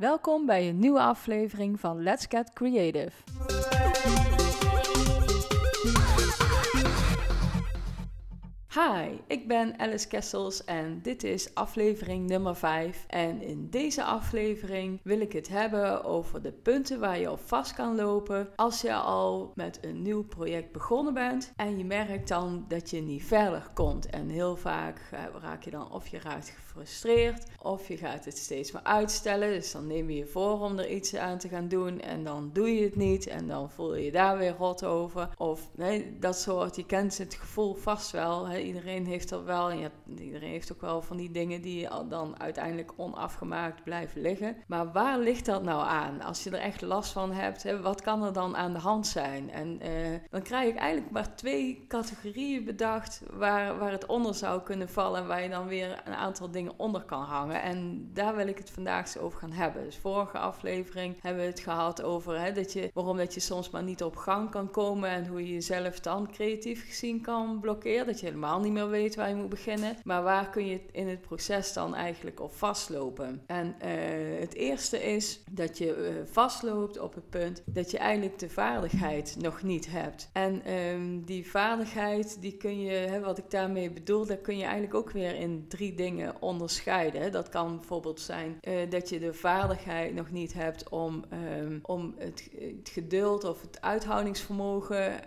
Welkom bij een nieuwe aflevering van Let's Get Creative. Hi, ik ben Alice Kessels en dit is aflevering nummer 5. En in deze aflevering wil ik het hebben over de punten waar je op vast kan lopen als je al met een nieuw project begonnen bent en je merkt dan dat je niet verder komt. En heel vaak raak je dan of je raakt gefrustreerd of je gaat het steeds maar uitstellen. Dus dan neem je je voor om er iets aan te gaan doen en dan doe je het niet en dan voel je je daar weer rot over. Of nee, dat soort, je kent het gevoel vast wel iedereen heeft er wel, en iedereen heeft ook wel van die dingen die dan uiteindelijk onafgemaakt blijven liggen. Maar waar ligt dat nou aan? Als je er echt last van hebt, hè, wat kan er dan aan de hand zijn? En eh, dan krijg ik eigenlijk maar twee categorieën bedacht waar, waar het onder zou kunnen vallen, waar je dan weer een aantal dingen onder kan hangen. En daar wil ik het vandaag eens over gaan hebben. Dus vorige aflevering hebben we het gehad over hè, dat je, waarom dat je soms maar niet op gang kan komen en hoe je jezelf dan creatief gezien kan blokkeren. Dat je helemaal niet meer weet waar je moet beginnen. Maar waar kun je in het proces dan eigenlijk op vastlopen? En uh, het eerste is dat je uh, vastloopt op het punt dat je eigenlijk de vaardigheid nog niet hebt. En um, die vaardigheid, die kun je, hè, wat ik daarmee bedoel, dat kun je eigenlijk ook weer in drie dingen onderscheiden. Dat kan bijvoorbeeld zijn uh, dat je de vaardigheid nog niet hebt om, um, om het, het, geduld of het uithoudingsvermogen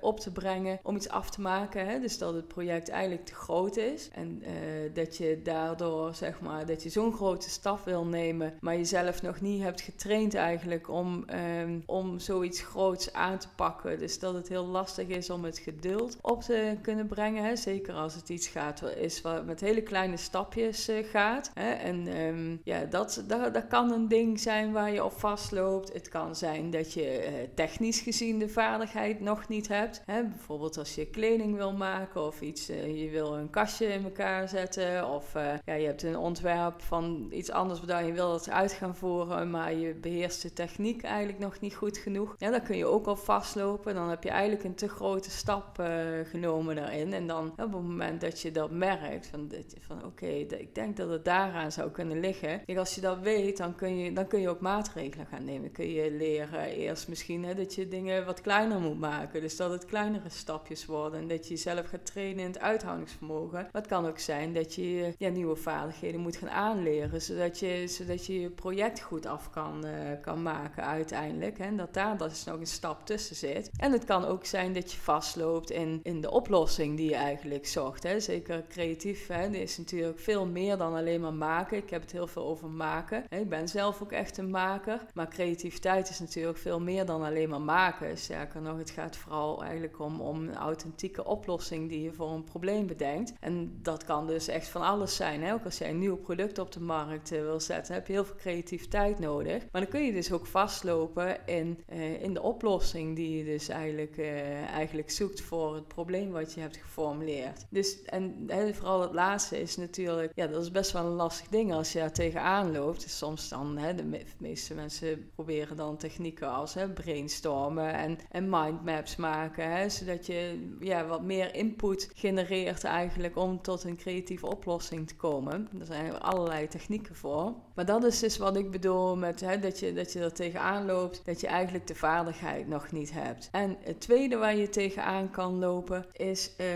op te brengen om iets af te maken. Hè? Dus dat het project eigenlijk te groot is. En uh, dat je daardoor, zeg maar, dat je zo'n grote stap wil nemen, maar jezelf nog niet hebt getraind eigenlijk om, um, om zoiets groots aan te pakken. Dus dat het heel lastig is om het geduld op te kunnen brengen. Hè? Zeker als het iets gaat, is wat met hele kleine stapjes uh, gaat. Hè? En um, ja, dat, dat, dat kan een ding zijn waar je op vastloopt. Het kan zijn dat je uh, technisch gezien de vaardigheid nog niet hebt. Hè? Bijvoorbeeld als je kleding wil maken of eh, je wil een kastje in elkaar zetten. Of uh, ja, je hebt een ontwerp van iets anders bedacht. Je wil het uit gaan voeren, maar je beheerst de techniek eigenlijk nog niet goed genoeg. Ja, dan kun je ook al vastlopen. Dan heb je eigenlijk een te grote stap uh, genomen daarin. En dan op het moment dat je dat merkt, van, van oké, ik denk dat het daaraan zou kunnen liggen. Als je dat weet, dan kun je, dan kun je ook maatregelen gaan nemen. Kun je leren eerst misschien hè, dat je dingen wat kleiner moet maken. Dus dat het kleinere stapjes worden. En dat je jezelf gaat trainen in het uithoudingsvermogen. Maar het kan ook zijn dat je ja, nieuwe vaardigheden moet gaan aanleren, zodat je zodat je, je project goed af kan, uh, kan maken uiteindelijk. En dat daar dus nog een stap tussen zit. En het kan ook zijn dat je vastloopt in, in de oplossing die je eigenlijk zocht. Hè. Zeker creatief hè, is natuurlijk veel meer dan alleen maar maken. Ik heb het heel veel over maken. Ik ben zelf ook echt een maker. Maar creativiteit is natuurlijk veel meer dan alleen maar maken. Sterker nog, het gaat vooral eigenlijk om, om een authentieke oplossing die je voor een probleem bedenkt. En dat kan dus echt van alles zijn. Hè? Ook als jij een nieuw product op de markt uh, wil zetten, heb je heel veel creativiteit nodig. Maar dan kun je dus ook vastlopen in, uh, in de oplossing die je dus eigenlijk, uh, eigenlijk zoekt voor het probleem wat je hebt geformuleerd. Dus en vooral het laatste is natuurlijk, ja, dat is best wel een lastig ding als je daar tegenaan loopt. Dus soms dan, hè, de, me meeste mensen proberen dan technieken als hè, brainstormen en, en mindmaps maken, hè, zodat je ja, wat meer input genereert eigenlijk om tot een creatieve oplossing te komen. Er zijn allerlei technieken voor. Maar dat is dus wat ik bedoel met hè, dat, je, dat je er tegenaan loopt, dat je eigenlijk de vaardigheid nog niet hebt. En het tweede waar je tegenaan kan lopen, is uh,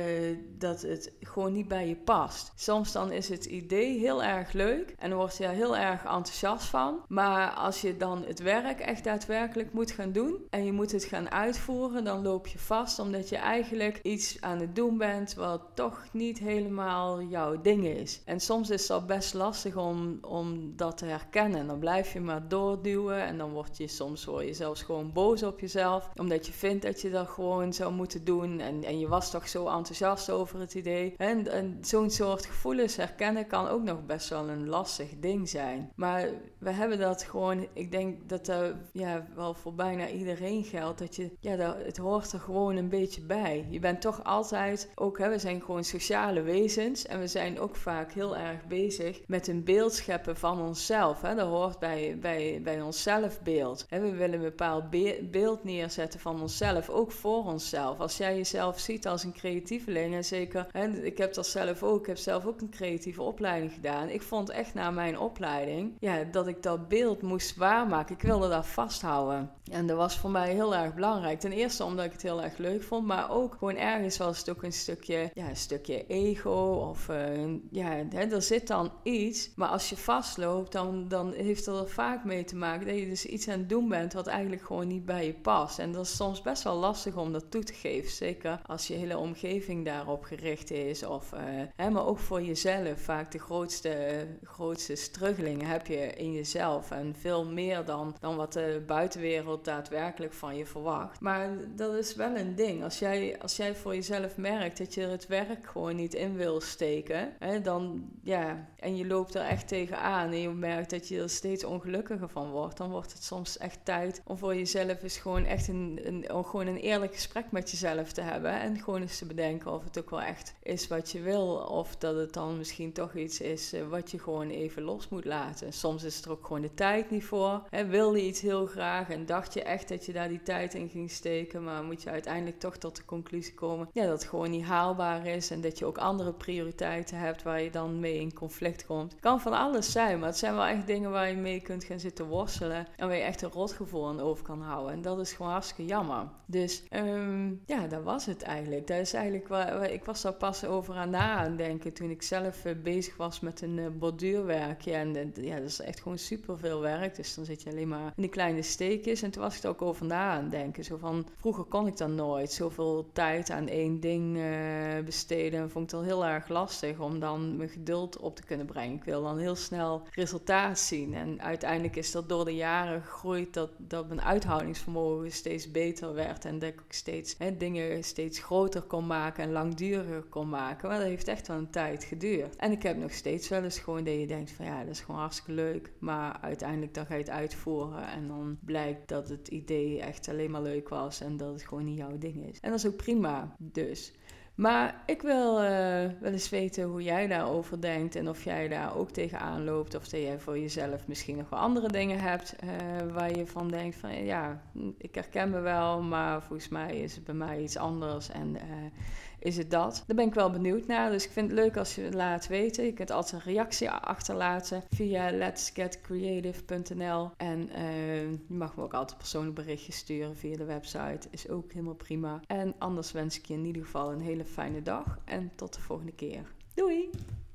dat het gewoon niet bij je past. Soms dan is het idee heel erg leuk en dan word je heel erg enthousiast van. Maar als je dan het werk echt daadwerkelijk moet gaan doen en je moet het gaan uitvoeren, dan loop je vast omdat je eigenlijk iets aan het doen bent wat toch niet helemaal jouw ding is. En soms is dat best lastig om, om dat te herkennen. En dan blijf je maar doorduwen en dan word je soms word je zelfs gewoon boos op jezelf. Omdat je vindt dat je dat gewoon zou moeten doen. En, en je was toch zo enthousiast over het idee. En, en zo'n soort gevoelens herkennen kan ook nog best wel een lastig ding zijn. Maar we hebben dat gewoon, ik denk dat dat ja, wel voor bijna iedereen geldt. Dat je, ja, dat, het hoort er gewoon een beetje bij. Je bent toch altijd, ook we zijn gewoon sociale wezens en we zijn ook vaak heel erg bezig met een beeld scheppen van onszelf. Hè. Dat hoort bij, bij, bij ons zelfbeeld. We willen een bepaald beeld neerzetten van onszelf, ook voor onszelf. Als jij jezelf ziet als een creatieveling, en zeker, hè, ik heb dat zelf ook, ik heb zelf ook een creatieve opleiding gedaan. Ik vond echt na mijn opleiding ja, dat ik dat beeld moest waarmaken. Ik wilde dat vasthouden. En dat was voor mij heel erg belangrijk. Ten eerste omdat ik het heel erg leuk vond, maar ook gewoon ergens was het ook een stukje, een stukje ego. Of uh, ja, hè, er zit dan iets. Maar als je vastloopt, dan, dan heeft er vaak mee te maken dat je dus iets aan het doen bent wat eigenlijk gewoon niet bij je past. En dat is soms best wel lastig om dat toe te geven. Zeker als je hele omgeving daarop gericht is. Of, uh, hè, maar ook voor jezelf. Vaak de grootste, grootste struggelingen heb je in jezelf. En veel meer dan, dan wat de buitenwereld daadwerkelijk van je verwacht. Maar dat is wel een ding. Als jij, als jij voor jezelf merkt dat je het werk gewoon niet in wil steken, hè, dan ja, en je loopt er echt tegenaan en je merkt dat je er steeds ongelukkiger van wordt, dan wordt het soms echt tijd om voor jezelf eens gewoon echt een, een, gewoon een eerlijk gesprek met jezelf te hebben en gewoon eens te bedenken of het ook wel echt is wat je wil of dat het dan misschien toch iets is eh, wat je gewoon even los moet laten. Soms is er ook gewoon de tijd niet voor. Hè, wil je iets heel graag en dacht je echt dat je daar die tijd in ging steken, maar moet je uiteindelijk toch tot de conclusie komen ja, dat gewoon niet haalbaar is en dat je ook andere prioriteiten hebt waar je dan mee in conflict komt. Kan van alles zijn, maar het zijn wel echt dingen waar je mee kunt gaan zitten worstelen en waar je echt een rotgevoel aan over kan houden. En dat is gewoon hartstikke jammer. Dus um, ja, dat was het eigenlijk. Dat is eigenlijk waar, ik was daar pas over aan na aan denken toen ik zelf uh, bezig was met een uh, borduurwerkje. En ja, dat is echt gewoon super veel werk. Dus dan zit je alleen maar in die kleine steekjes. En toen was ik er ook over na aan denken. Zo van, vroeger kon ik dan nooit zoveel tijd aan één ding besteden. En vond ik het al heel erg lastig om dan mijn geduld op te kunnen brengen. Ik wil dan heel snel resultaat zien. En uiteindelijk is dat door de jaren gegroeid dat, dat mijn uithoudingsvermogen steeds beter werd. En dat ik steeds hè, dingen steeds groter kon maken en langduriger kon maken. Maar dat heeft echt wel een tijd geduurd. En ik heb nog steeds wel eens gewoon dat je denkt van ja, dat is gewoon hartstikke leuk. Maar uiteindelijk dan ga je het uitvoeren en dan blijkt dat het idee echt alleen maar leuk was en dat het gewoon niet jouw ding is. En dat is ook prima dus. Maar ik wil uh, wel eens weten hoe jij daarover denkt en of jij daar ook tegenaan loopt. Of dat jij voor jezelf misschien nog wel andere dingen hebt uh, waar je van denkt van ja, ik herken me wel, maar volgens mij is het bij mij iets anders. En uh, is het dat? Daar ben ik wel benieuwd naar. Dus ik vind het leuk als je het laat weten. Je kunt altijd een reactie achterlaten via letsgetcreative.nl. En uh, je mag me ook altijd persoonlijk berichtjes sturen via de website. Is ook helemaal prima. En anders wens ik je in ieder geval een hele fijne dag. En tot de volgende keer. Doei!